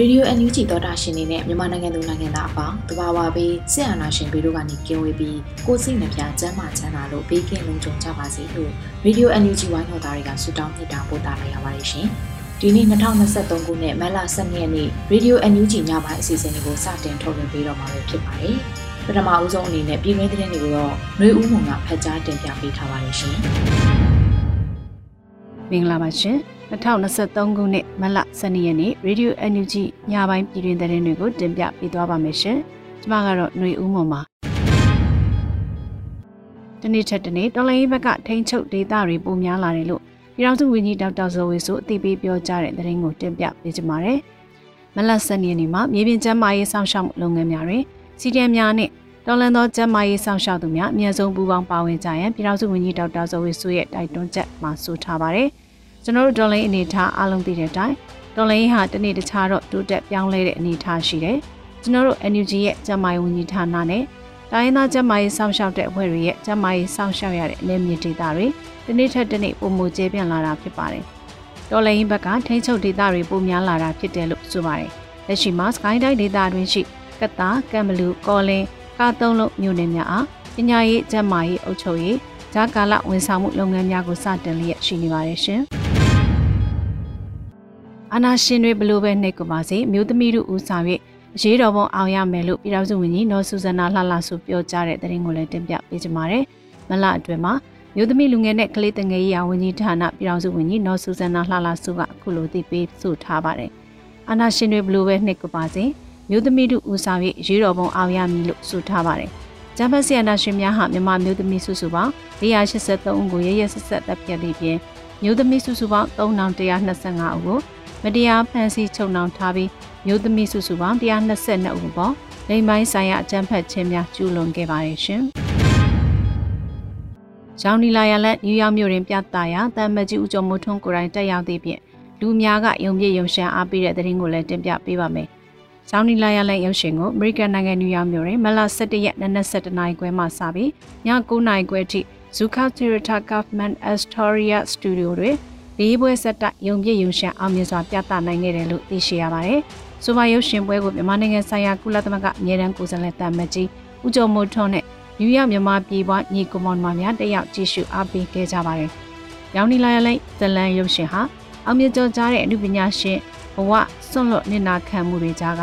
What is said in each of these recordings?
Radio NUG သောတာရှင်တွေနဲ့မြန်မာနိုင်ငံသူနိုင်ငံသားအပေါင်းတဘာဝပေးဆရာနာရှင်ပြည်တို့ကနေကင်းဝေးပြီးကိုစိတ်နှပြချမ်းသာချမ်းသာလို့ဘေးကင်းလုံခြုံကြပါစေလို့ Radio NUG ဝိုင်းတော်သားတွေကဆုတောင်းမြတ်တာပို့တာလိုက်ရပါတယ်ရှင်။ဒီနေ့2023ခုနှစ်မတ်လ12ရက်နေ့ Radio NUG ညပိုင်းအစီအစဉ်လေးကိုစတင်ထုတ်လွှင့်ပေးတော့မှာဖြစ်ပါတယ်။ပထမအဦးဆုံးအနေနဲ့ပြည်တွင်းသတင်းတွေကိုတော့ຫນွေဦးမုံကဖတ်ကြားတင်ပြပေးထားပါတယ်ရှင်။ မင်္ဂလာပါရှင်။2023ခုနှစ်မလ12ရက်နေ့ Radio NUG ညပိုင်းပြည်တွင်သတင်းတွေကိုတင်ပြပေးသွားပါမယ်ရှင်။ကျွန်မကတော့ຫນွေဦးမွန်ပါ။ဒီနေ့ချက်တနေ့တော်လိုင်းဘက်ကထိန်းချုပ်ဒေသတွေပုံများလာတယ်လို့ပြည်ထောင်စုဝန်ကြီးဒေါက်တာဇော်ဝေဆိုအသိပေးပြောကြားတဲ့သတင်းကိုတင်ပြပေးကြပါမယ်။မလ12ရက်နေ့မှာမြေပြင်ကျန်းမာရေးစောင့်ရှောက်မှုလုပ်ငန်းများတွင်စီတံများနဲ့တော်လန်သောကျန်းမာရေးစောင့်ရှောက်သူများအများဆုံးပူးပေါင်းပါဝင်ကြရန်ပြည်ထောင်စုဝန်ကြီးဒေါက်တာဇော်ဝေဆိုရဲ့တိုက်တွန်းချက်မှာဆိုထားပါတယ်။ ကျွန်တော်တို့ဒေါ်လာအနေထားအားလုံးသိတဲ့အတိုင်းဒေါ်လာဟာတနေ့တခြားတော့တိုးတက်ပြောင်းလဲတဲ့အနေထားရှိတယ်။ကျွန်တော်တို့ NUG ရဲ့ကျန်းမာရေးဝန်ကြီးဌာနနဲ့တိုင်းရင်းသားကျန်းမာရေးစောင့်ရှောက်တဲ့အဖွဲ့တွေရဲ့ကျန်းမာရေးစောင့်ရှောက်ရတဲ့အနေမြင့်ဒေတာတွေဒီနေ့ထက်ဒီနေ့ပုံမူကျဲပြန့်လာတာဖြစ်ပါတယ်။ဒေါ်လာရင်းဘက်ကထိန်းချုပ်ဒေတာတွေပုံများလာတာဖြစ်တယ်လို့ဆိုပါတယ်။လက်ရှိမှာစကိုင်းတိုင်းဒေတာတွင်ရှိကတာကံမလူကောလင်းကားသုံးလုံးမြို့နယ်များအားပညာရေးကျန်းမာရေးအုပ်ချုပ်ရေးဂျာကာလဝန်ဆောင်မှုလုပ်ငန်းများကိုစတင်လျက်ရှိနေပါတယ်ရှင်။ အာနာရှင်တွေဘလို့ပဲနှိတ်ကပါစေမြို့သမီးတို့ဦးဆောင်၍အရေးတော်ပုံအောင်ရမယ်လို့ပြည်ထောင်စုဝန်ကြီးနော်ဆူဇနာလှလှဆိုပြောကြားတဲ့သတင်းကိုလည်းတင်ပြပေးကြပါမယ်။မလအတွင်းမှာမြို့သမီးလူငယ်နဲ့ကလေးတငယ်ရေးရာဝန်ကြီးဌာနပြည်ထောင်စုဝန်ကြီးနော်ဆူဇနာလှလှဆိုကအခုလိုသိပေးဆိုထားပါတယ်။အာနာရှင်တွေဘလို့ပဲနှိတ်ကပါစေမြို့သမီးတို့ဦးဆောင်၍ရေးတော်ပုံအောင်ရမည်လို့ဆိုထားပါတယ်။ဂျပန်ဆီယနာရှင်များဟာမြန်မာမျိုးသမီးစုစုပေါင်း183ဦးကိုရရဆက်ဆက်တပ်ဖြတ်သည့်ပြင်မျိုးသမီးစုစုပေါင်း3125ဦးကို မတရားဖန်ဆီးချုပ်နှောင်ထားပြီးမျိုးသမီးစုစုပေါင်း122ဦးပေါ်လိမ်ပိုင်းဆိုင်ရာအကြမ်းဖက်ခြင်းများကျူးလွန်ခဲ့ပါတယ်ရှင်။ဂျောင်းနီလာယာလက်နယူးယောက်မြို့တွင်ပြသရာတမ်မကြီးဦးကျော်မိုးထွန်းကိုယ်တိုင်တက်ရောက်သည့်ဖြင့်လူများကယုံပြည့်ယုံရှမ်းအားပေးတဲ့သတင်းကိုလည်းတင်ပြပေးပါမယ်။ဂျောင်းနီလာယာလက်ရုပ်ရှင်ကိုအမေရိကန်နိုင်ငံနယူးယောက်မြို့တွင်မလ17ရက်နေ့17နာရီခွဲမှစပြီးည9နာရီခွဲထိ Zuka Theater Government Astoria Studio တွင် လေးပွဲဆက်တိုက်ယုံပြည့်ယုံရှမ်းအောင်မြင်စွာပြသနိုင်ခဲ့တယ်လို့သိရှိရပါတယ်။ဆိုပါရုပ်ရှင်ပွဲကိုမြန်မာနိုင်ငံဆိုင်ရာကုလသမဂ္ဂအမြဲတမ်းကိုယ်စားလှယ်တမကြီးဦးကျော်မိုးထွန်းနဲ့နယူးယောက်မြန်မာပြည်ပွားညီကွန်မွန်မာများတက်ရောက်ကြည့်ရှုအားပေးခဲ့ကြပါတယ်။ရောင်နီလာရလိုက်ဇလန်ရုပ်ရှင်ဟာအောင်မြင်ကျော်ကြားတဲ့အမှုပညာရှင်ဘဝစွန့်လွတ်နေနာခံမှုတွေကြားက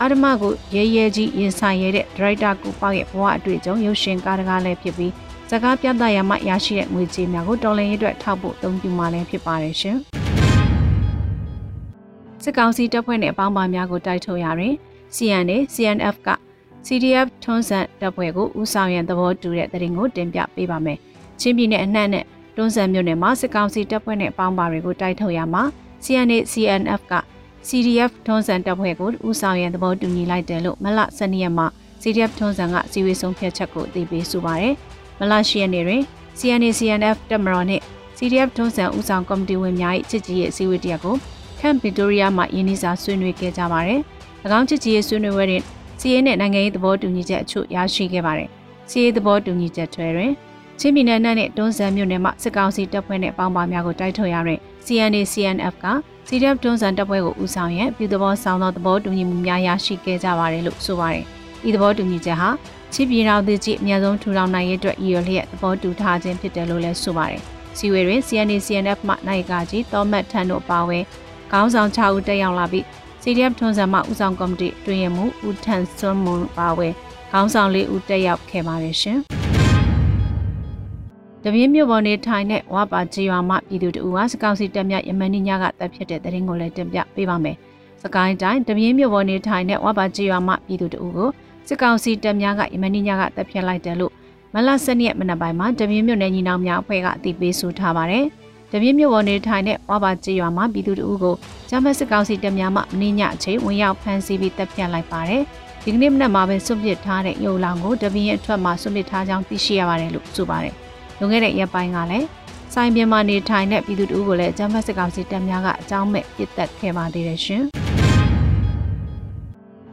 အာဓမကိုရဲရဲကြီးရင်ဆိုင်ရတဲ့ဒရိုက်တာကိုပေါ့ရဲ့ဘဝအတွေ့အကြုံရုပ်ရှင်ကားတကားလည်းဖြစ်ပြီး စကားပြသရမှရရှိတဲ့ငွေကြေးများကိုတော်လှန်ရေးအတွက်ထောက်ဖို့အသုံးပြုမှာလည်းဖြစ်ပါတယ်ရှင်။စစ်ကောင်စီတပ်ဖွဲ့နဲ့အပေါင်းပါများကိုတိုက်ထုတ်ရရင် CN နဲ့ CNF က CDF ထွန်းဆန်တပ်ဖွဲ့ကိုဦးဆောင်ရန်သဘောတူတဲ့တရင်ကိုတင်ပြပေးပါမယ်။ချင်းပြည်နယ်အနှံ့နဲ့တွန်းဆန်မြို့နယ်မှာစစ်ကောင်စီတပ်ဖွဲ့နဲ့အပေါင်းပါတွေကိုတိုက်ထုတ်ရမှာ CN နဲ့ CNF က CDF ထွန်းဆန်တပ်ဖွဲ့ကိုဦးဆောင်ရန်သဘောတူညီလိုက်တယ်လို့မလ12ရက်မှာ CDF ထွန်းဆန်ကစီဝေဆုံးဖြတ်ချက်ကိုအသိပေးဆိုပါရယ်။ မလရှိရနေတွင် CNA CNF တက်မတော်နှင့် CDF ထုံးစံဦးဆောင်ကော်မတီဝင်များ၏ချစ်ကြည်ရေးအစည်းအဝေးတရက်ကိုခန့်ဗီတိုးရီးယားမှယင်းနှစာဆွေးနွေးခဲ့ကြပါတယ်။၎င်းချစ်ကြည်ရေးဆွေးနွေးပွဲတွင်စီးရဲနှင့်နိုင်ငံရေးသဘောတူညီချက်အချို့ရရှိခဲ့ပါတယ်။စီးရဲသဘောတူညီချက်ထွဲတွင်ချင်းပြည်နယ်နဲ့တွန်းဆန်မြို့နယ်မှစစ်ကောင်စီတပ်ဖွဲ့နှင့်ပေါင်းပါများကိုတိုက်ထုတ်ရတဲ့ CNA CNF က CDF တွန်းဆန်တပ်ဖွဲ့ကိုဦးဆောင်ရန်ပြည်သဘောဆောင်သောသဘောတူညီမှုများရရှိခဲ့ကြပါတယ်လို့ဆိုပါတယ်။ဤသဘောတူညီချက်ဟာ ချစ်ပြည်တော်သူကြီးအများဆုံးထူထောင်နိုင်ရေးအတွက်ရည်ရွယ်လျက်သဘောတူထားခြင်းဖြစ်တယ်လို့လည်းဆိုပါတယ်။စီဝေတွင် CNA CNF မှနိုင်ကကြီးတောမတ်ထန်တို့ပါဝင်ခေါင်းဆောင်6ဦးတက်ရောက်လာပြီး CDF ထွန်းဆန်မှဦးဆောင်ကော်မတီတွင်ရမှုဦးထန်စွန်းမွန်ပါဝင်ခေါင်းဆောင်၄ဦးတက်ရောက်ခဲ့ပါတယ်ရှင်။တပြင်းမြို့ပေါ်နေထိုင်တဲ့ဝါပါကြီးရွာမှပြည်သူတို့ကစကောက်စီတက်မြယမန်နီညကတပ်ဖြစ်တဲ့တရင်ကိုလည်းတင်ပြပေးပါမယ်။စကိုင်းတိုင်းတပြင်းမြို့ပေါ်နေထိုင်တဲ့ဝါပါကြီးရွာမှပြည်သူတို့ကို စကောက်စီတက်မြကယမန်နီညကတပ်ဖြစ်လိုက်တယ်လို့မလ7ရက်မနက်ပိုင်းမှာတပြင်းမြို့နယ်ညီနောင်များအဖွဲ့ကအသိပေးဆိုထားပါတယ်။တပြင်းမြို့ပေါ်နေထိုင်တဲ့ဝါပါကြီးရွာမှပြည်သူတို့ကိုဂျမတ်စကောက်စီတက်မြမှမင်းညအချိန်ဝင်ရောက်ဖမ်းဆီးပြီးတပ်ဖြတ်လိုက်ပါတယ်။ဒီကနေ့မနက်မှာပဲစွန့်ပစ်ထားတဲ့ရုပ်လောင်ကိုတပြင်းအထွက်မှာစွန့်ပစ်ထားကြောင်းသိရှိရပါတယ်လို့ဆိုပါတယ်။လွန်ခဲ့တဲ့ရက်ပိုင်းကလည်းဆိုင်ပြင်မှာနေထိုင်တဲ့ပြည်သူတို့ကိုလည်းအကြမ်းဖက်စစ်ကောင်စီတပ်များကအကြောင်းမဲ့ပစ်တက်ခဲ့ပါသေးတယ်ရှင်။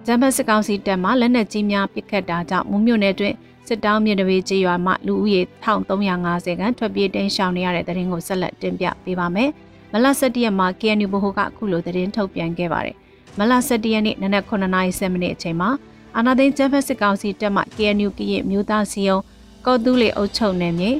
ဂျမ်ဘတ်စစ်ကောင်စီတပ်မှလက်နက်ကြီးများပစ်ခတ်တာကြောင့်မုံမြို့နယ်တွင်စစ်တောင်းမြစ်တပေကျေးရွာမှလူဦးရေ1350ခန့်ထွက်ပြေးတိမ်းရှောင်နေရတဲ့တဲ့ရင်ကိုဆက်လက်တင်ပြပေးပါမယ်။မလ17ရက်မှာ KNU ဘိုဟိုကအခုလိုသတင်းထုတ်ပြန်ခဲ့ပါတယ်။မလ17ရက်နေ့နနက်9:30မိနစ်အချိန်မှာအာနာသိန်းဂျမ်ဘတ်စစ်ကောင်စီတပ်မှ KNU ကရင်မျိုးသားစီယုံကော့တူးလေအုပ်ချုပ်နယ်မြေ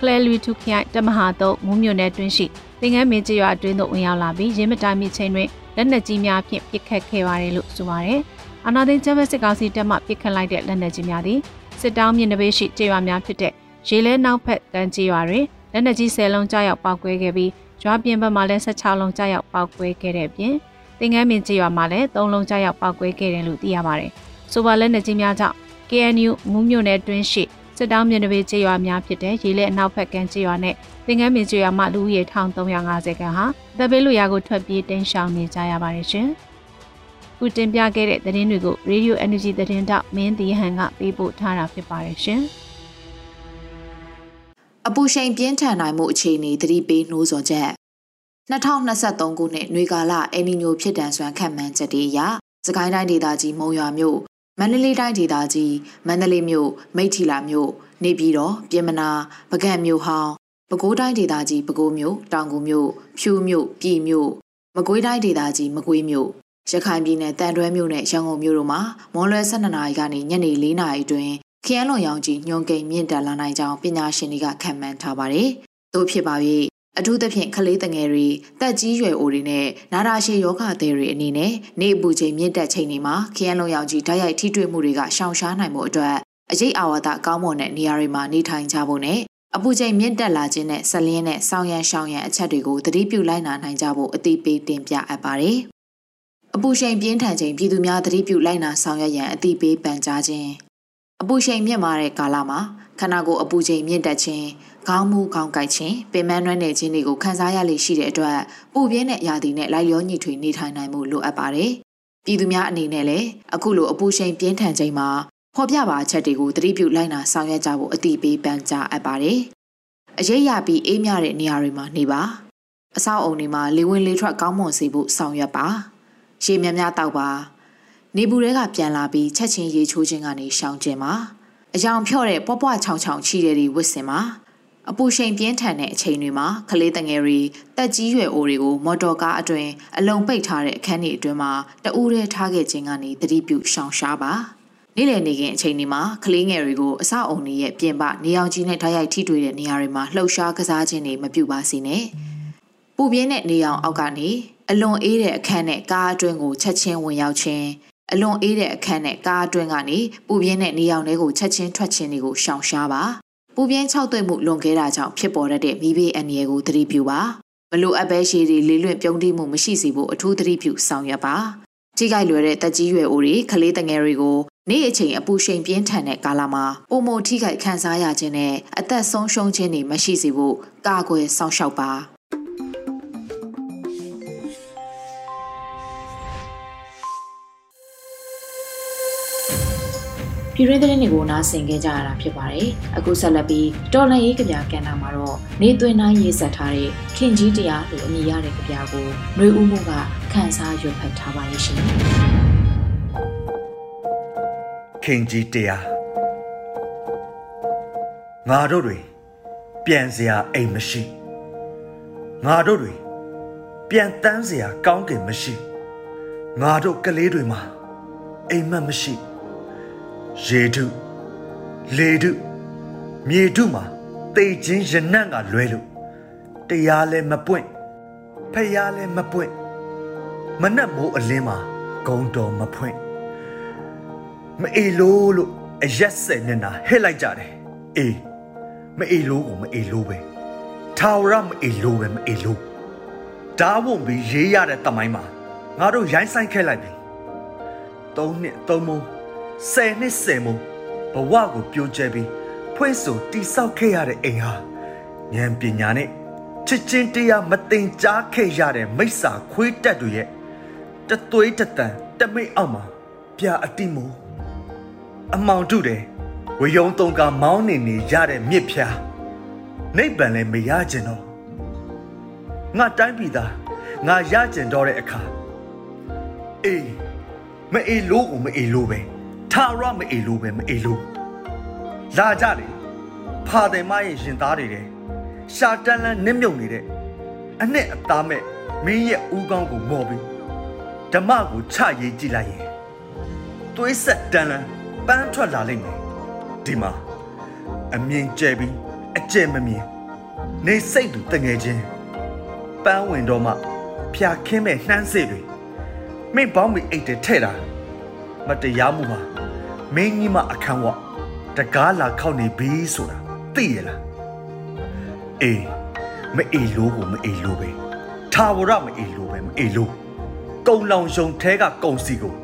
ကလဲလူထုခိုင်တမဟာတော့မူးမြို့နယ်တွင်းရှိသင်္ကန်းမင်းကျေးရွာအတွင်းသို့ဝင်ရောက်လာပြီးရင်းမတိုင်မီချိန်တွင်လက်နက်ကြီးများဖြင့်ပစ်ခတ်ခဲ့ပါတယ်လို့ဆိုပါတယ်။ အာနာသိန်းကျမ်းဘက်စစ်ကောင်စီတပ်မှပစ်ခတ်လိုက်တဲ့လက်နက်ကြီးများသည်စစ်တောင်းမြင့်နဘေးရှိကျေးရွာများဖြစ်တဲ့ရေလဲနောက်ဖက်တန်းကျေးရွာတွင်လက်နက်ကြီး10လုံးကြားရောက်ပောက်ကွဲခဲ့ပြီးရွာပြင်ဘက်မှာလည်း16လုံးကြားရောက်ပောက်ကွဲခဲ့တဲ့အပြင်သင်္ကန်းမင်းကျေးရွာမှာလည်း3လုံးကြားရောက်ပောက်ကွဲခဲ့တယ်လို့သိရပါတယ်။ဆိုပါလက်နက်ကြီးများကြောင့် KNU မူးမြို့နယ်တွင်းရှိစစ်တောင်းမြင်တပေကျေးရွာများဖြစ်တဲ့ရေလဲအနောက်ဘက်ကမ်းကျေးရွာနဲ့သင်္ကန်းပင်ကျေးရွာမှလူဦးရေ1350ခန့်ဟာတပ်ပေးလူရကိုထွက်ပြေးတင်းရှောင်နေကြရပါတယ်ရှင်။ ခုတင်ပြခဲ့တဲ့သတင်းတွေကို Radio Energy သတင်းတောက်မင်းတီဟန်ကပေးပို့ထားတာဖြစ်ပါတယ်ရှင်။အပူရှိန်ပြင်းထန်နိုင်မှုအခြေအနေသတိပေးနှိုးဆော်ချက်2023ခုနှစ်နွေကာလအယ်နီညိုဖြစ်တန်စွမ်းခန့်မှန်းချက်တွေအရစကိုင်းတိုင်းဒေသကြီးမုံရွာမြို့မန္တလေးတိုင်းဒေသကြီးမန္တလေးမြို့မိထီလာမြို့နေပြည်တော်ပြင်မနာပကံမြို့ဟောင်းပဲခူးတိုင်းဒေသကြီးပဲခူးမြို့တောင်ကူမြို့ဖြူမြို့ပြည်မြို့မကွေးတိုင်းဒေသကြီးမကွေးမြို့ ရခိုင်ပြည်နယ်တန်တွဲမြို့နဲ့ရန်ကုန်မြို့တို့မှာမွန်လွယ်12နာရီကနေညနေ4နာရီတွင်ခရမ်းလွန်ရောင်ကြီးညွန်ကိန်မြင့်တက်လာနိုင်ကြောင်းပညာရှင်တွေကခန့်မှန်းထားပါတယ်။သို့ဖြစ်ပါ၍အထူးသဖြင့်ကလေးငယ်တွေတက်ကြီးရွယ်အိုတွေနဲ့နာတာရှည်ယောဂသည်တွေအနေနဲ့နေအပူချိန်မြင့်တက်ချိန်တွေမှာခရမ်းလုံးရောင်ကြီးဓာတ်ရိုက်ထိတွေ့မှုတွေကရှောင်ရှားနိုင်မှုအတွက်အရေးအာဝါဒကောင်းမွန်တဲ့နေရာတွေမှာနေထိုင်ကြဖို့နဲ့အပူချိန်မြင့်တက်လာခြင်းနဲ့ဆက်လင်းနဲ့ဆောင်းရန်ရှောင်းရန်အချက်တွေကိုသတိပြုလိုက်နာနိုင်ကြဖို့အသိပေးတင်ပြအပ်ပါတယ်။ အပူချိန်ပြင်းထန်ချိန်ပြည်သူများသတိပြုလိုက်နာဆောင်ရွက်ရန်အသိပေးပန်ကြားခြင်းအပူချိန်မြင့်မာတဲ့ကာလမှာခန္ဓာကိုယ်အပူချိန်မြင့်တက်ခြင်းခေါင်းမူခေါင်းကိုက်ခြင်းပင်မနှွမ်းနယ်ခြင်းတွေကိုခံစားရလေရှိတဲ့အတွက်ပူပြင်းတဲ့ရာသီနဲ့လိုက်လျောညီထွေနေထိုင်နိုင်မှုလိုအပ်ပါတယ်။ပြည်သူများအနေနဲ့လည်းအခုလိုအပူချိန်ပြင်းထန်ချိန်မှာဖော်ပြပါချက်တွေကိုသတိပြုလိုက်နာဆောင်ရွက်ကြဖို့အတိပေးပန်ကြားအပ်ပါတယ်။အရေးရပြီးအေးမြတဲ့နေရာတွေမှာနေပါ။အဆောက်အုံတွေမှာလေဝင်လေထွက်ကောင်းမွန်စေဖို့ဆောင်ရွက်ပါ။ ရေများများတောက်ပါ။နေပူတွေကပြန်လာပြီးချက်ချင်းရေချိုးခြင်းကနေရှောင်ကျင်ပါ။အယောင်ဖြော့တဲ့ပွားပွားချောင်ချောင်ချီတဲ့တွေဝစ်စင်ပါ။အပူချိန်ပြင်းထန်တဲ့အချိန်တွေမှာကလေးတငယ်တွေတက်ကြီးရွယ်အိုတွေကိုမော်တော်ကားအတွင်အလုံးပိတ်ထားတဲ့အခန်းတွေအတွင်းမှာတအူးရဲထားခဲ့ခြင်းကနေသတိပြုရှောင်ရှားပါနေ့လည်နေခင်အချိန်ဒီမှာကလေးငယ်တွေကိုအဆောက်အုံတွေရဲ့ပြင်ပနေအောင်ကြီးနဲ့ဓာတ်ရိုက်ထိတွေ့တဲ့နေရာတွေမှာလှုပ်ရှားကစားခြင်းတွေမပြုပါစေနဲ့ပူပြင်းတဲ့နေအောင်အောက်ကနေ အလွန်အေးတဲ့အခန်းနဲ့ကားအတွင်းကိုချက်ချင်းဝင်ရောက်ခြင်းအလွန်အေးတဲ့အခန်းနဲ့ကားအတွင်းကနေပူပြင်းတဲ့နေအောင်တွေကိုချက်ချင်းထွက်ခြင်းတွေကိုရှောင်ရှားပါပူပြင်း၆သွိတ်မှုလွန်ခဲ့တာကြောင့်ဖြစ်ပေါ်တတ်တဲ့မိဘေးအန္တရာယ်ကိုသတိပြုပါမလိုအပ်ပဲရှည်တွေလေးလွင့်ပြုံးတိမှုမရှိစေဖို့အထူးသတိပြုဆောင်ရွက်ပါထိခိုက်လွယ်တဲ့တက်ကြီးရွယ်အိုတွေကလေးတငယ်တွေကိုနေ့အချိန်အပူရှိန်ပြင်းထန်တဲ့ကာလမှာပုံမထိခိုက်ခံစားရခြင်းနဲ့အသက်ဆုံးရှုံးခြင်းတွေမရှိစေဖို့ကာကွယ်စောင့်ရှောက်ပါ ပြည်တွင်းသတင်းတွေကိုနားဆင်ခဲ့ကြရတာဖြစ်ပါတယ်။အခုဆက်လက်ပြီးတော်လန်ရေးကြပြကဏ္ဍမှာတော့နေသွင်းတိုင်းရေးဆက်ထားတဲ့ခင်ကြီးတရားလို့အမည်ရတဲ့ကြပြကိုຫນွေဦးမှုကခန်းစားရွတ်ဖတ်ထားပါရဲ့ရှင်။ခင်ကြီးတရားငါတို့တွေပြန်စရာအိမ်မရှိငါတို့တွေပြန်တန်းစရာကောင်းကင်မရှိငါတို့ကလေးတွေမှာအိမ်မက်မရှိ ရေထုလေထုမြေထုမှာတိတ်ချင်းရနံ့ကလွဲလို့တရားလည်းမပွင့်ဖျားလည်းမပွင့်မနှက်မိုးအလင်းမှာဂုံတော်မဖွင့်မအေလို့လို့အရက်စက်မျက်နှာဟစ်လိုက်ကြတယ်အေးမအေလို့ကိုမအေလို့ပဲထာဝရမအေလို့ပဲမအေလို့ဓာဝုံပြီးရေးရတဲ့တမိုင်းမှာငါတို့ရိုင်းဆိုင်ခဲ့လိုက်ပြီ၃နှစ်၃မုံ ၁၀နှစ်၁၀မုံဘဝကိုပြိုကျဲပြီးဖွင့်ဆိုတိဆောက်ခဲ့ရတဲ့အိမ်ဟာဉာဏ်ပညာနဲ့ချစ်ချင်းတရားမတင်ကြားခဲ့ရတဲ့မိစ္ဆာခွေးတက်တွေရဲ့တသွေးတတန်တမိတ်အောက်မှာပြအတိမို့အမောင်တုတယ်ဝယုံတုံကမောင်းနေနေရတဲ့မြစ်ဖြာနိဗ္ဗာန်လည်းမရကျင်တော့ငါတိုင်းပြည်သားငါရကျင်တော့တဲ့အခါအေးမအေးလို့ကိုမအေးလို့ပဲ ထာရမအေးလို့ပဲမအေးလို့လာကြတယ်ဖာတယ်မရဲ့ရင်သားတွေတဲ့ရှာတန်းလန်းနစ်မြုပ်နေတဲ့အနှစ်အသားမဲ့မင်းရဲ့ဦးကောင်းကိုမော်ပြီးဓမ္မကိုချရေးကြည့်လိုက်ရင်သွေးဆက်တန်းလန်းပန်းထွက်လာလိမ့်မယ်ဒီမှာအမြင်ကျဲပြီးအကျဲမမြင်နေစိတ်သူတငယ်ချင်းပန်းဝင်တော့မှဖြာခင်းမဲ့နှမ်းစေတွေမင်းပေါင်းမိအိတ်တဲ့ထဲ့တာမတရားမှုပါ မင်းကြီးမအခန်းဝတကားလာခောက်နေပြီဆိုတာသိရလားအေးမအေးလို့ကိုမအေးလို့ပဲထာဝရမအေးလို့ပဲမအေးလို့ကုံလောင်ယုံထဲကကုံစီကို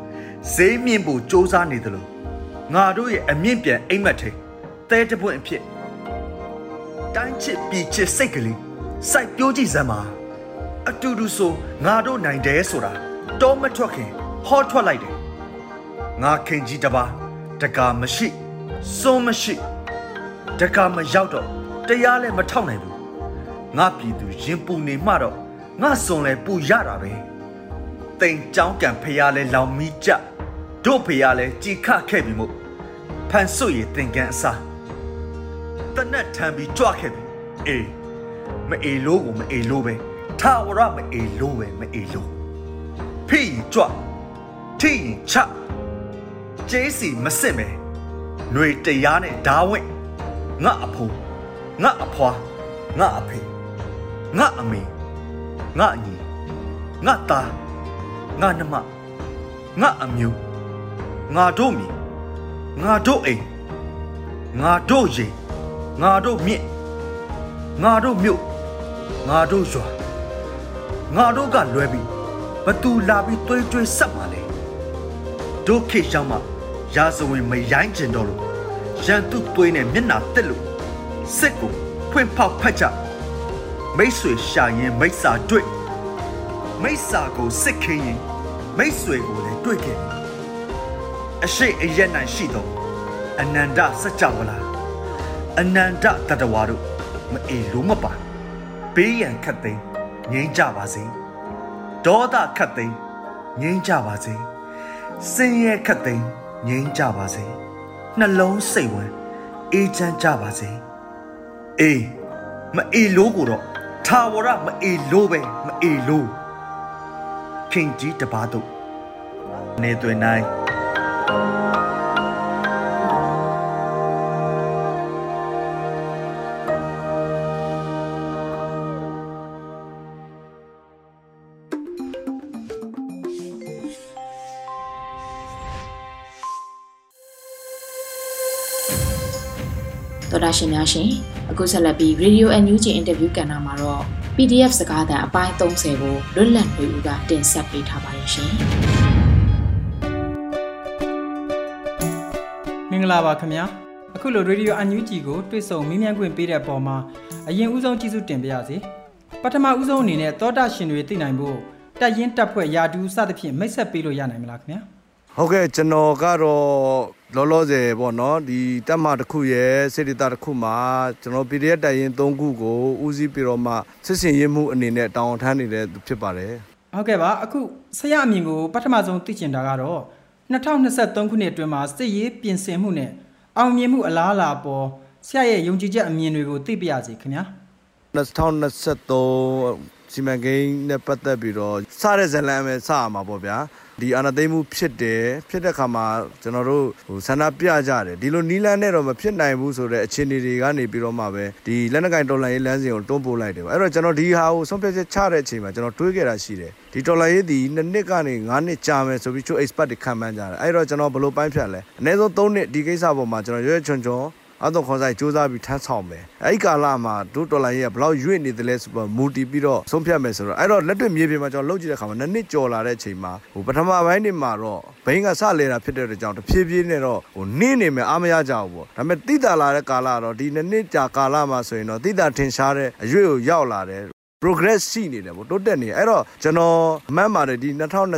ဈေးမြင့်ဖို့စ조사နေတယ်လို့ငါတို့ရဲ့အမြင့်ပြန်အိမ်မက်ထဲတဲတပွင့်အဖြစ်တိုင်းချစ်ပြီးချစ်စိတ်ကလေးစိုက်ပြိုးကြည့်စမ်းပါအတူတူဆိုငါတို့နိုင်တယ်ဆိုတာတော့မထွက်ခင်ဟောထွက်လိုက်တယ်ငါခင်ကြီးတပါ တကာမရှိစွန်းမရှိတကာမရောက်တော့တရားလည်းမထောက်နိုင်ဘူးငါပြည်သူရင်ပူနေမှတော့ငါစွန်လဲပူရတာပဲတိမ်ကြောင်းကံဖျားလဲလောင်မီကြတို့ဖျားလဲကြည်ခခဲ့ပြီမို့ဖန်ဆွရတင်ကန်အစားတနတ်ထံပြီးကြွခဲ့ပြီအေးမအေလို့ကိုမအေလို့ပဲထာဝရမအေလို့ပဲမအေလို့ဖိရင်ကြွထိရင်ချ ကျေးစီမစစ်ပဲຫນွေတရားနဲ့ဓာဝင့်ငါအဖိုးငါအဖွာငါအဖေငါအမေငါညီငါသားငါနှမငါအမျိုးငါတို့မီငါတို့အိမ်ငါတို့ရင်ငါတို့မြင့်ငါတို့မြို့ငါတို့ရွာငါတို့ကလွဲပြီးဘသူလာပြီးသွေးကြွေးဆက်มาလဲတို့ခေရှောင်းမှာ ရာဇဝင်မရိုင်းကျင်တော့လို့ရန်သူသွေးနဲ့မျက်နာတက်လို့စစ်ကိုဖွင့်ဖောက်ဖက်ကြမိတ်ဆွေရှာရင်မိတ်စာတွေ့မိတ်စာကိုစစ်ခင်းရင်မိတ်ဆွေကိုလည်းတွေ့ခဲ့အရှိအယက်နိုင်ရှိသောအနန္တစัจ java လာအနန္တတတဝါတို့မအေလို့မပါဘေးရန်ခတ်သိမ်းငြိမ်းကြပါစေဒေါသခတ်သိမ်းငြိမ်းကြပါစေစင်ရဲခတ်သိမ်း ငြိမ်းကြပါစေနှလုံးစိတ်ဝင်အေးချမ်းကြပါစေအေးမအေလို့ကိုတော့ထာဝရမအေလို့ပဲမအေလို့ခင်ကြီးတပါးတို့နေသွင်းနိုင် တော်တာရှင်များရှင်အခုဆက်လက်ပြီး Radio NUG Interview ကဏ္ဍမှာတော့ PDF စကားသံအပိုင်း30ကိုလွတ်လပ်နေဦးကတင်ဆက်ပေးထားပါတယ်ရှင်မင်္ဂလာပါခင်ဗျာအခုလို Radio NUG ကိုတွေ့ဆုံမင်းမြန်းခွင့်ပေးတဲ့ပုံမှာအရင်ဦးဆုံးကျေးဇူးတင်ပါရစေပထမဦးဆုံးအနေနဲ့သောတာရှင်တွေသိနိုင်ဖို့တက်ရင်တက်ဖွဲ့ယာတူးစသဖြင့်မိတ်ဆက်ပေးလို့ရနိုင်မလားခင်ဗျာဟုတ်ကဲ့ကျွန်တော်ကတော့လောလောဆယ်ပေါ့နော်ဒီတက်မတစ်ခုရဲ့စေတတာတစ်ခုမှာကျွန်တော် PDF တိုင်ရင်3ခုကိုဦးစီးပြီးတော့မှစစ်စင်ရေးမှုအနေနဲ့တောင်းထမ်းနေတဲ့သူဖြစ်ပါတယ်ဟုတ်ကဲ့ပါအခုဆရာအမြင်ကိုပထမဆုံးသိချင်တာကတော့2023ခုနှစ်အတွင်းမှာစစ်ရေးပြင်ဆင်မှုနဲ့အောင်မြင်မှုအလားအလာပေါ်ဆရာရဲ့ယုံကြည်ချက်အမြင်တွေကိုသိပြရစီခင်ဗျာ2023စီမံကိန်းနဲ့ပတ်သက်ပြီးတော့စတဲ့ဇလန်ပဲစရမှာပေါ့ဗျာ ဒီအာဏာသိမ်းမှုဖြစ်တယ်ဖြစ်တဲ့ခါမှာကျွန်တော်တို့ဟိုဆန္ဒပြကြတယ်ဒီလိုနီးလန်းနဲ့တော့မဖြစ်နိုင်ဘူးဆိုတဲ့အခြေအနေတွေကနေပြီးတော့မှပဲဒီလက်နက်ကင်တော်လှန်ရေးလမ်းစဉ်ကိုတွန်းပို့လိုက်တယ်ပေါ့အဲ့တော့ကျွန်တော်ဒီဟာကိုဆုံးဖြတ်ချက်ချတဲ့အချိန်မှာကျွန်တော်တွေးခဲ့တာရှိတယ်ဒီတော်လှန်ရေးဒီနှစ်နှစ်ကနေ9နှစ်ကြာမယ်ဆိုပြီးချို့ expert တွေခံမှန်းကြတယ်အဲ့တော့ကျွန်တော်ဘယ်လိုပိုင်းဖြတ်လဲအနည်းဆုံး3နှစ်ဒီကိစ္စပေါ်မှာကျွန်တော်ရွရွချွန်ချွန် အတော့ခွန်ဆိုင်စူးစမ်းပြီးထမ်းဆောင်မယ်အဲ့ဒီကာလမှာဒုဒေါ်လာရေးကဘလောက်ရွေ့နေတယ်လဲဆိုတော့မူတီပြီးတော့ဆုံးဖြတ်မယ်ဆိုတော့အဲ့တော့လက်တွေ့မြေပြင်မှာကျွန်တော်လုပ်ကြည့်တဲ့ခါမှာနှစ်နှစ်ကြော်လာတဲ့အချိန်မှာဟိုပထမပိုင်းနေမှာတော့ဘိန်းကစလဲတာဖြစ်တဲ့ကြောင့်တဖြည်းဖြည်းနဲ့တော့ဟိုနင်းနေမယ်အားမရကြဘူးပေါ့ဒါပေမဲ့တိတာလာတဲ့ကာလတော့ဒီနှစ်နှစ်ကြာကာလမှာဆိုရင်တော့တိတာထင်ရှားတဲ့အရွေ့ကိုရောက်လာတယ် progress ရှိနေတယ်ပေါ့တိုးတက်နေအဲ့တော့ကျွန်တော်မှတ်ပါတယ်ဒီ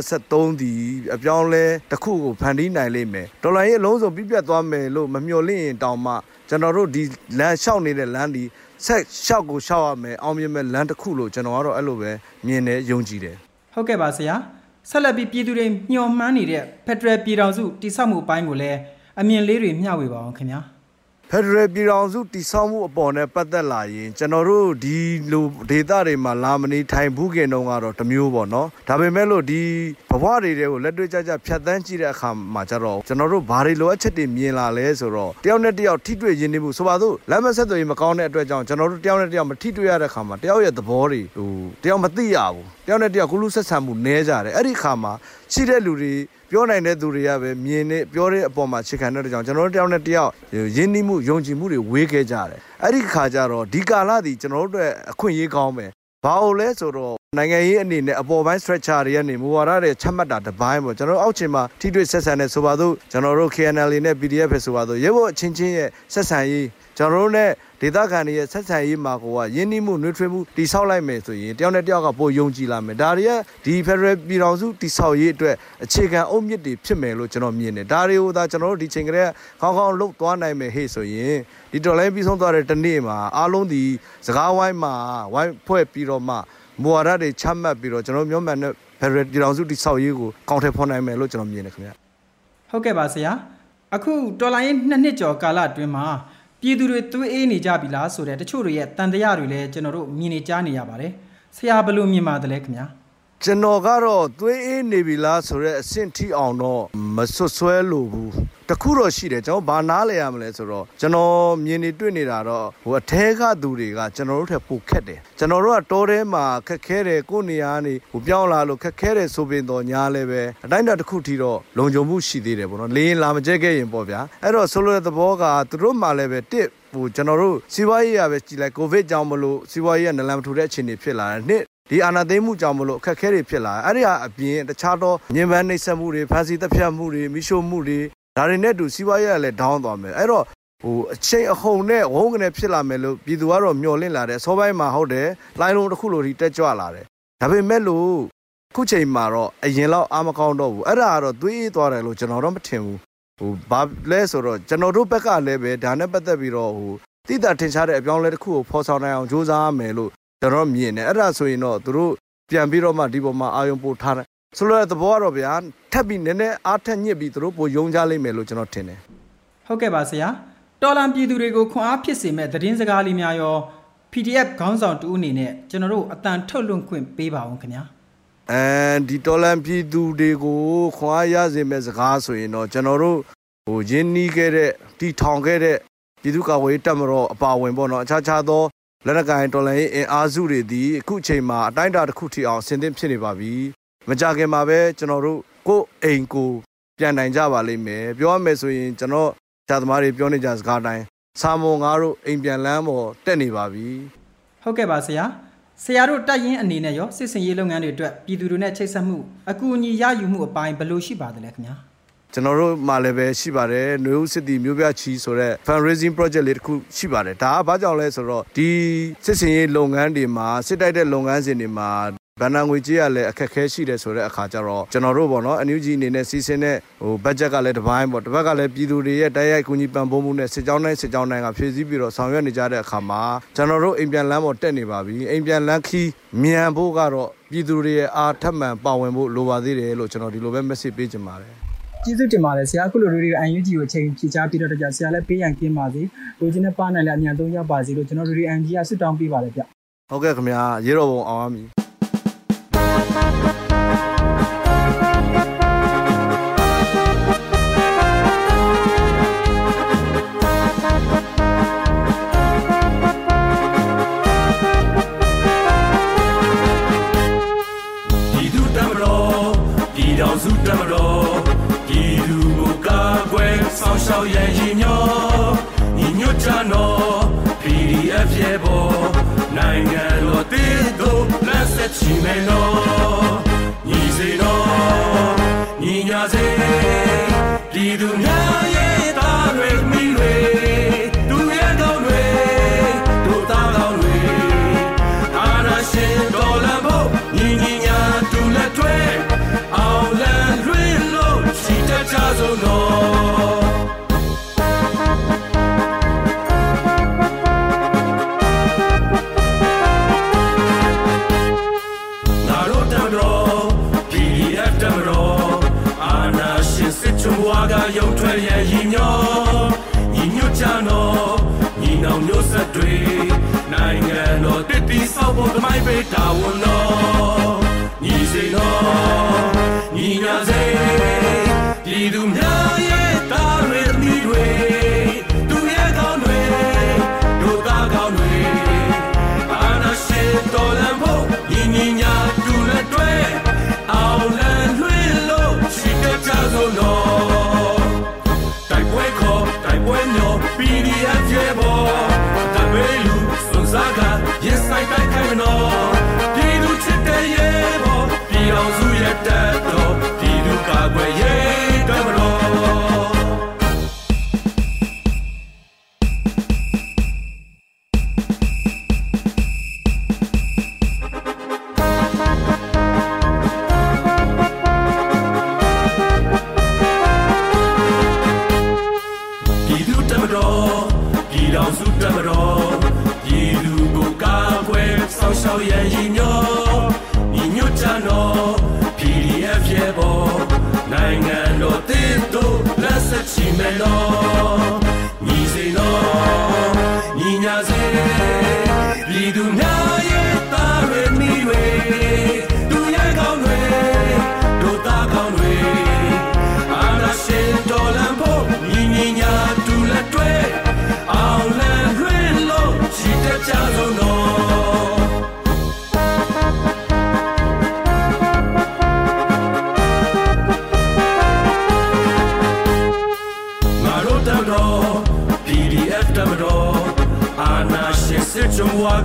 2023ဒီအပြောင်းလဲတစ်ခုကိုဖန်တီးနိုင်လိမ့်မယ်ဒေါ်လာရေးအလုံးစုံပြည့်ပြတ်သွားမယ်လို့မမျှော်လင့်ရင်တောင်မှကျွန်တော်တို့ဒီလမ်းလျှောက်နေတဲ့လမ်းဒီဆက်လျှောက်ကိုလျှောက်ရမယ်အောင်မြင်မဲ့လမ်းတစ်ခုလို့ကျွန်တော်ကတော့အဲ့လိုပဲမြင်တယ်ယုံကြည်တယ်ဟုတ်ကဲ့ပါဆရာဆက်လက်ပြီးပြည်သူတွေမျှော်မှန်းနေတဲ့ Federal ပြည်ထောင်စုတည်ဆောက်မှုအပိုင်းကိုလည်းအမြင်လေးတွေမျှဝေပါအောင်ခင်ဗျာ ဖက်ဒရယ်ပြည်ထောင်စုတည်ဆောက်မှုအပေါ်နဲ့ပတ်သက်လာရင်ကျွန်တော်တို့ဒီလိုဒေတာတွေမှာလာမနေထိုင်ဘူးခင်တုန်းကတော့တစ်မျိုးပေါ့နော်ဒါပေမဲ့လို့ဒီဘဝတွေတွေကိုလက်တွေ့ကြကြဖြတ်သန်းကြည့်တဲ့အခါမှာကျတော့ကျွန်တော်တို့ဘာတွေလိုအပ်ချက်တွေမြင်လာလဲဆိုတော့တယောက်နဲ့တယောက်ထိတွေ့ရင်းနှီးမှုဆိုပါစို့လမ်းမဆက်သွယ်ရေးမကောင်းတဲ့အတွက်ကြောင့်ကျွန်တော်တို့တယောက်နဲ့တယောက်မထိတွေ့ရတဲ့အခါမှာတယောက်ရဲ့သဘောတွေဟိုတယောက်မသိရဘူးတ ယောက်နဲ့တယောက်ကုလူဆက်ဆံမှုနည်းကြတယ်အဲ့ဒီအခါမှာရှိတဲ့လူတွေပြောနိုင်တဲ့သူတွေကပဲမြင်နေပြောတဲ့အပေါ်မှာခြေခံတဲ့ကြောင့်ကျွန်တော်တို့တယောက်နဲ့တယောက်ယဉ်နှီးမှုယုံကြည်မှုတွေဝေးခဲ့ကြတယ်အဲ့ဒီခါကျတော့ဒီကာလဒီကျွန်တော်တို့အတွက်အခွင့်အရေးကောင်းပဲဘာလို့လဲဆိုတော့နိုင်ငံရေးအနေနဲ့အပေါ်ပိုင်း structure တွေကနေမူဝါဒတွေချမှတ်တာတစ်ပိုင်းပေါ့ကျွန်တော်တို့အောက်ခြေမှာထိတွေ့ဆက်ဆံတဲ့ဆိုပါတော့ကျွန်တော်တို့ KNL နဲ့ PDF ပဲဆိုပါတော့ရဲဘော်အချင်းချင်းရဲ့ဆက်ဆံရေးကျွန်တော်တို့ ਨੇ ဒေသခံတွေရဲ့ဆက်ဆံရေးမှာကိုကယင်းနှိမှုနှွေးထွေးမှုတိဆောက်လိုက်မယ်ဆိုရင်တယောက်နဲ့တယောက်ကပိုယုံကြည်လာမယ်ဒါတွေကဒီ Federal ပြည်ထောင်စုတိဆောက်ရေးအတွက်အခြေခံအုတ်မြစ်တွေဖြစ်မယ်လို့ကျွန်တော်မြင်တယ်ဒါတွေကိုသာကျွန်တော်တို့ဒီချိန်ကလေးခေါင်းခေါင်းလှုပ်သွားနိုင်မယ်ဟေ့ဆိုရင်ဒီတော်လိုင်းပြီးဆုံးသွားတဲ့တနေ့မှာအားလုံးဒီစကားဝိုင်းမှာဝိုင်းဖွဲ့ပြီးတော့မှမူဝါဒတွေချမှတ်ပြီးတော့ကျွန်တော်မျိုးမှန်တဲ့ Federal ပြည်ထောင်စုတိဆောက်ရေးကိုကောင်းထည့်ဖော်နိုင်မယ်လို့ကျွန်တော်မြင်တယ်ခင်ဗျဟုတ်ကဲ့ပါဆရာအခုတော်လိုင်းနှစ်နှစ်ကျော်ကာလအတွင်းမှာ ပြည်သူတွေသွေးအေးနေကြပြီလားဆိုတဲ့တချို့တွေရဲ့တန်တရားတွေလည်းကျွန်တော်တို့မြင်နေကြားနေရပါတယ်ဆရာဘယ်လိုမြင်ပါတယ်လဲခင်ဗျာ ကျွန်တော်ကတော့သွေးအေးနေပြီလားဆိုတော့အဆင့်ထိအောင်တော့မဆွတ်ဆွဲလို့ဘူးတခုတော့ရှိတယ်ကျွန်တော်ဘာနားလဲရမလဲဆိုတော့ကျွန်တော်မြင်နေတွေ့နေတာတော့ဟိုအထဲကသူတွေကကျွန်တော်တို့ထက်ပိုခက်တယ်ကျွန်တော်တို့ကတောထဲမှာခက်ခဲတယ်ကိုယ့်နေရာကနေဟိုပြောင်းလာလို့ခက်ခဲတယ်ဆိုပင်တော့ညားလဲပဲအတိုင်းတာတစ်ခုထိတော့လုံခြုံမှုရှိသေးတယ်ပေါ့နော်လေရင်လာမကျဲခဲ့ရင်ပေါ့ဗျာအဲ့တော့ဆိုလိုတဲ့သဘောကသူတို့မှလည်းပဲတစ်ဟိုကျွန်တော်တို့စီးပွားရေးရပဲကြည်လိုက်ကိုဗစ်ကြောင့်မလို့စီးပွားရေးကနလန်မထူတဲ့အခြေအနေဖြစ်လာတယ်နှစ် ဒီအာဏာသိမ်းမှုကြောင့်မလို့အခက်အခဲတွေဖြစ်လာတယ်အဲ့ဒီဟာအပြင်တခြားသောညင်ပန်းနှိပ်စက်မှုတွေဖန်ဆီးတပ်ဖြတ်မှုတွေမိရှို့မှုတွေဒါတွေနဲ့တူစီးပွားရေးကလည်းဒေါင်းသွားမယ်အဲ့တော့ဟိုအချိန်အဟုန်နဲ့ဝုန်းကနေဖြစ်လာမယ်လို့ပြည်သူကတော့မျှော်လင့်လာတယ်အစောပိုင်းမှာဟုတ်တယ်လိုင်းလုံးတစ်ခုလိုထိတက်ကြွလာတယ်ဒါပေမဲ့လို့ခုချိန်မှာတော့အရင်လောက်အာမကောင်းတော့ဘူးအဲ့ဒါကတော့သွေးအေးသွားတယ်လို့ကျွန်တော်တော့မထင်ဘူးဟိုဘာလဲဆိုတော့ကျွန်တော်တို့ဘက်ကလည်းပဲဒါနဲ့ပတ်သက်ပြီးတော့ဟိုတိတာထင်ရှားတဲ့အပြောင်းလဲတစ်ခုကိုဖော်ဆောင်နိုင်အောင်ကြိုးစားမယ်လို့ ကျွန်တော်မြင်တယ်အဲ့ဒါဆိုရင်တော့သူတို့ပြန်ပြီးတော့မှဒီပေါ်မှာအာယုံပို့ထားတယ်ဆိုလိုတဲ့သဘောကတော့ဗျာထပ်ပြီးနည်းနည်းအားထက်ညစ်ပြီးသူတို့ပိုယုံကြလိမ့်မယ်လို့ကျွန်တော်ထင်တယ်ဟုတ်ကဲ့ပါဆရာတော်လန်ပြည်သူတွေကိုခွန်အားဖြစ်စေမဲ့သတင်းစကားလေးများရော PDF ခေါင်းဆောင်တူအနေနဲ့ကျွန်တော်တို့အတန်ထုတ်လွှင့်ခွင့်ပေးပါအောင်ခင်ဗျာအဲဒီတော်လန်ပြည်သူတွေကိုခွန်အားရစေမဲ့စကားဆိုရင်တော့ကျွန်တော်တို့ဟိုရင်းနှီးခဲ့တဲ့တီထောင်ခဲ့တဲ့ပြည်သူ့ကာကွယ်ရေးတပ်မတော်အပါအဝင်ပေါ့နော်အခြားခြားသော လက်နက်ကိုင်တော်လှန်ရေးအင်အားစုတွေဒီအခုအချိန်မှာအတိုင်းအတာတစ်ခုထိအောင်ဆင်သင့်ဖြစ်နေပါပြီမကြခင်မှာပဲကျွန်တော်တို့ကိုယ်အိမ်ကိုပြန်နိုင်ကြပါလိမ့်မယ်ပြောရမယ်ဆိုရင်ကျွန်တော်ဇာသမားတွေပြောနေကြစကားတိုင်းစာမုံငါတို့အိမ်ပြန်လန်းပေါ်တက်နေပါပြီဟုတ်ကဲ့ပါဆရာဆရာတို့တက်ရင်အနေနဲ့ရောစစ်စင်ရေးလုပ်ငန်းတွေအတွက်ပြည်သူတွေနဲ့ချိတ်ဆက်မှုအကူအညီရယူမှုအပိုင်းဘယ်လိုရှိပါသလဲခင်ဗျာ ကျွန်တော်တို့မှာလည်းပဲရှိပါတယ်ຫນွေဦးစစ်တီမျိုးပြချီဆိုတဲ့ fundraising project လေးတစ်ခုရှိပါတယ်ဒါကဘာကြောင့်လဲဆိုတော့ဒီစစ်စင်ရေးလုပ်ငန်းတွေမှာစစ်တိုက်တဲ့လုပ်ငန်းစဉ်တွေမှာဗန်နာငွေကြေးကလည်းအခက်အခဲရှိတယ်ဆိုတဲ့အခါကျတော့ကျွန်တော်တို့ပေါ့နော်အန်ယူဂျီအနေနဲ့စီစဉ်တဲ့ဟိုဘတ်ဂျက်ကလည်းတစ်ပိုင်းပေါ့တစ်ဘက်ကလည်းပြည်သူတွေရဲ့တိုက်ရိုက်ကူညီပံ့ပိုးမှုနဲ့စစ်ကြောင်းတိုင်းစစ်ကြောင်းတိုင်းကဖြည့်ဆည်းပြီးတော့ဆောင်ရွက်နေကြတဲ့အခါမှာကျွန်တော်တို့အိမ်ပြန်လမ်းပေါ်တက်နေပါပြီအိမ်ပြန်လမ်းခီးမြန်ဖို့ကတော့ပြည်သူတွေရဲ့အားထပ်မံပါဝင်ဖို့လိုပါသေးတယ်လို့ကျွန်တော်ဒီလိုပဲ message ပေးချင်ပါတယ် ကျေးဇူးတင်ပါတယ်ဆရာခုလိုလူတွေအန်ယူဂျီကိုအချိန်ဖြည့်ချပြီးတော့ကြဆရာလည်းပေးရန်ကင်းပါစေလိုချင်တဲ့ပါနိုင်လည်းအမြန်ဆုံးရပါစေလို့ကျွန်တော်လူတွေအန်ဂျီကဆွတောင်းပေးပါတယ်ဗျဟုတ်ကဲ့ခင်ဗျာရေတော်ပုံအောင်အမီဒီသူတမတော်ဒီတော်စုတမတော် ဆောင်ရှောက်ရန်ရည်မျောညီညွတ်ကြနော် PDF ရဲ့ဘောနိုင်ငံတော်တည်တို့လက်ဆက်ချီမယ်နော်ညီစေနော်ညီညာစေပြည်သူများရဲ့သားတွေမိတွေသူရဲ့ကောင်းတွေတို့သားကောင်းတွေအာရရှင်တော်လန်ဖို့ညီညီညာတူလက်ထွဲအောင်လန်လွင်လို့ရှိတတ်ကြဆုံးတော့ ဆောက်ဖို့တ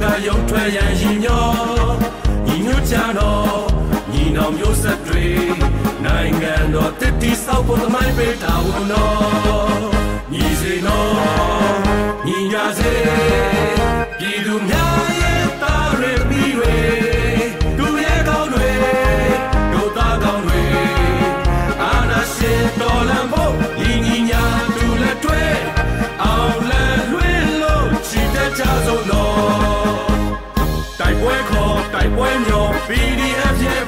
ကရုံထွက်ရန်ရည်ညောညီညွတ်ကြတော့ညီနောင်မျိုးဆက်တွေနိုင်ငံတော်တည်တည်ဆောက်ဖို့သမိုင်းပေးတာဝန်တော်ညီစေနော်ညီညာစေပြည်သူများရဲ့သားရမီတွေသူရဲ့ကောင်းတွေတို့သားကောင်းတွေအာနာရှင်တော်လန်ဖို့ညီညီညာတူလက်တွဲအောင်လန်လွှဲလို့ချီတတ်ကြဆုံး တိုက်ပွဲမျော PDF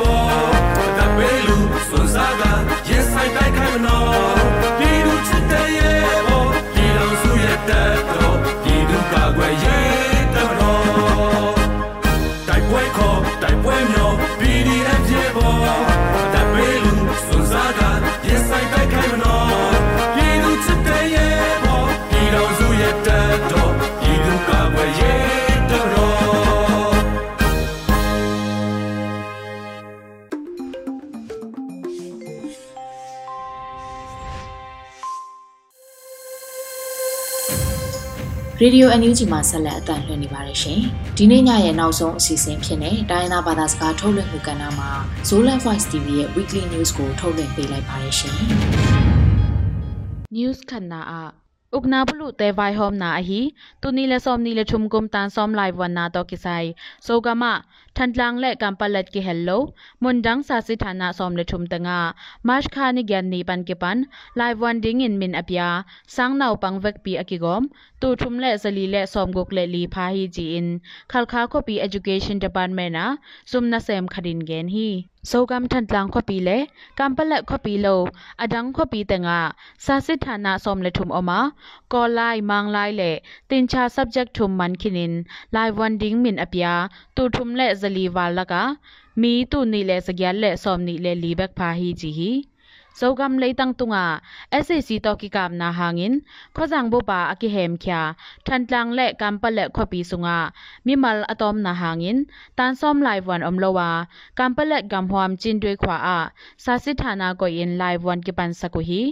ရေဒီယို NUG မှာဆက်လက်အသံလွှင့်နေပါတယ်ရှင်။ဒီနေ့ညရဲ့နောက်ဆုံးအစီအစဉ်ဖြစ်တဲ့တိုင်းသားဘာသာစကားထုတ်လွှင့်မှုကဏ္ဍမှာ Zolan Voice TV ရဲ့ Weekly News ကိုထုတ်လွှင့်ပေးလိုက်ပါတယ်ရှင်။ news khanna a ukna bulu te vai hom na a hi tuni le som ni le thum kum tan som live wan na to kisai so gama thandlang le kampalat ki hello mundang sa si thana som le thum tanga march kha ni gyan ni pan ki pan live wan ding in min apya sang nau pang vek pi akigom tu thum le zali le som gok le li pha hi ji in khal kha ko pi education department na sumna sem khadin gen hi ဆိုကမ်ထန်တလန်ခွပီလေကမ်ပလက်ခွပီလိုအဒန်းခွပီတငါစာစစ်ဌာန som le thum oma ko lai mang lai le tin cha subject thum man khinin lai wan ding min apya tu thum le zali walaka mi tu ni le sagyal le som ni le libak pha hi ji hi sogam leitang tunga SAC to ki kam na hangin khojang bo pa aki hem khya thantlang le kampal le khopi sunga mimal atom na hangin tan som lai wan om lowa kampal le gam hwam chin dui khwa a sa sit thana ko in lai wan ki pan saku hi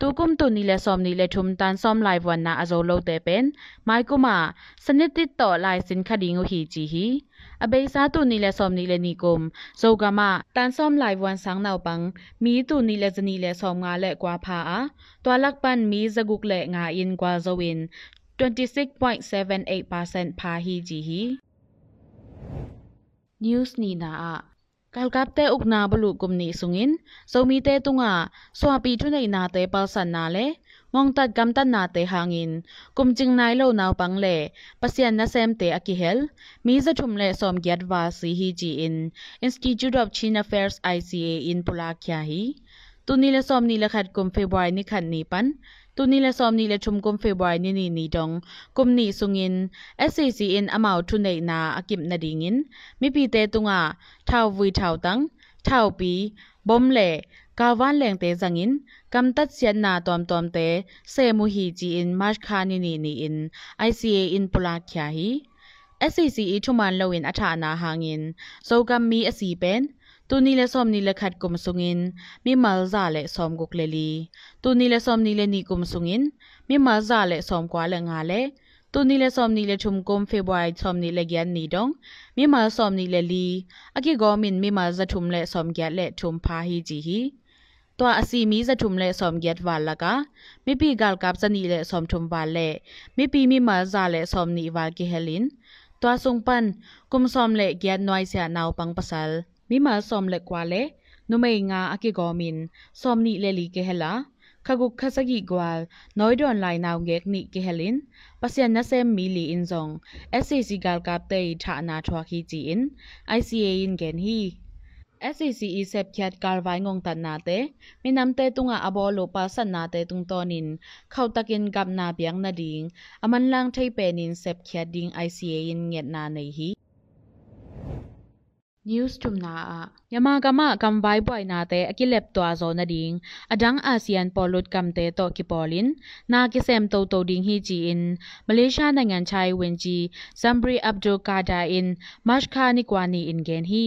တူကုမ်တူနီလဲဆ ோம் နီလဲထုမ်တန်ဆ ோம் လိုက်ဝန်နာအဇိုလို့တဲ့ပင်မိုင်ကူမာစနစ်တစ်တော်လိုက်စင်ခဒီငူဟီချီဟီ အဘေစာတုနီလဲဆောမနီလဲနီကုမ်ဇောကမတန်ဆောမလိုက်ဝန်ဆောင်နောက်ပန်းမီတုနီလဲဇနီလဲဆောမငါလဲကွာဖာအာတွာလက်ပန်မီဇဂုကလဲငါအင်ကွာဇဝင်း26.78%ဖာဟီဂျီဟီ news ni na a kalkap te ukna bulu kumni sungin somi te tunga swapi thunai na te palsan na le ngong tat gam tan na te hangin kum jing nai lo naw pang le pasian na sem te akihel mi za thum le som gyat wa si hi ji in institute of chin affairs ica in pulakya hi tu ni le som ni le khat kum february ni khan ni pan tu ni le som ni le thum kum february ni ni ni dong kum ni sungin scc in amau thu nei na akim na dingin mi pi te tunga thau vui thau tang thau กาวานแหลงเตจังอินกำตัดเสียนนาตอมตอมเตเซมูฮีจีอินมาร์ชคานินีนีอินไอซีเออินปุลาคยาฮี SCCE ทุมันเลวินอัฐานาหางินโซกัมมีอสีเป็นตูนีเลซอมนีเลขัดกุมสุงินมีมัลซาเลซอมกุกเลลีตูนีเลซอมนีเลนีกุมสุงินมีมัลซาเลซอมกว่าเลงาเลตูนีเลซอมนีเลชุมกุมเฟบวยซอมนีเลเกียนนีดงมีมัลซอมนีเลลีอกิกอมินมีมัลซะทุมเลซอมแกเลทุมพาฮีจีฮี สีมีจะทุมเลสอมเกียดวาลละกะมิปีกาลกับจะนีเลสอมทุมวาเลมิปีมีมาซาเลสอมนีวากิเฮลินตัวทรงปันกุมสอมเลเกียดน้อยเสียนาวปังปัสลမိမsom le kwa le no mai nga ake go min som ni le li ke hela khagu khasagi gwal noi don lai naw ngek ni ke helin pasian na sem mi li in zong SCC gal kap te tha na thwa khi ji in ICA in gen hi SCCE sep khyat karwai ngong tan na te minam te tunga abolo pa san na te tung tonin khau takin gap na biang na ding aman lang thei penin sep khyat ding ICA in nget na nei hi news tumna a yama kama kam vai boy na te akilep to azo na ding adang asean polut kam te to ki polin na ki sem to to ding hi ji in malaysia နိုင်ငံခြားရေးဝန်ကြီး Zambri Abdul Kader in Mashka ni kwani in gen hi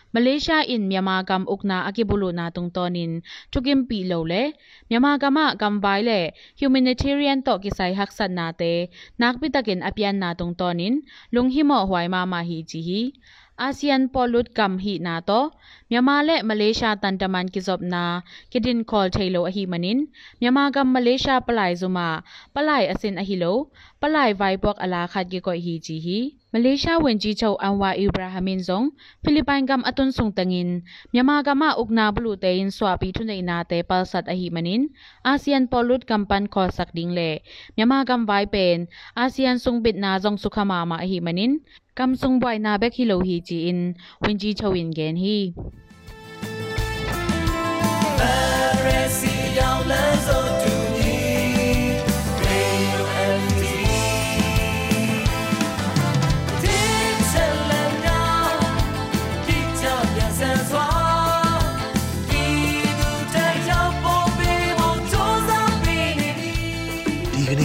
Malaysia in Myanmar gam ukna akibulo na tungtonin chukim pi lo le Myanmar gama gam bai le humanitarian to kisai haksan na te nakbitakin apian na tungtonin lunghimo hwai ma ma hi ji hi อาเซียนปอลุดกัมฮีนาโตเมียมาและมาเลเซียตันตะมันกิจบนาคิดินคอลเทโลอหิมนินเมียมากัมมาเลเซียปลายซุมาปลายอสินอหิโลปลายไวบอกอลาคัดกิกอยฮีจีฮี မလေးရှားဝန်ကြီးချုပ်အန်ဝါအီဘရာဟမင်ဇုံဖိလစ်ပိုင်ကမ်အတွန်းဆုံတငင်မြန်မာကမအုကနာဘလူတေင်ဆွာပီထုနေနာတေပါဆတ်အဟိမနင်အာဆီယန်ပေါ်လုတ်ကမ်ပန်ခေါ်ဆက်ဒင်းလေမြန်မာကမ်ဝိုင်ပန်အာဆီယန်ဆုံဘစ်နာဇုံစုခမာမအဟိမနင်ကမ်ဆုံဘွိုင်နာဘက်ဟီလိုဟီဂျီအင်ဝန်ကြီးချုပ်ဝင်ဂန်ဟီ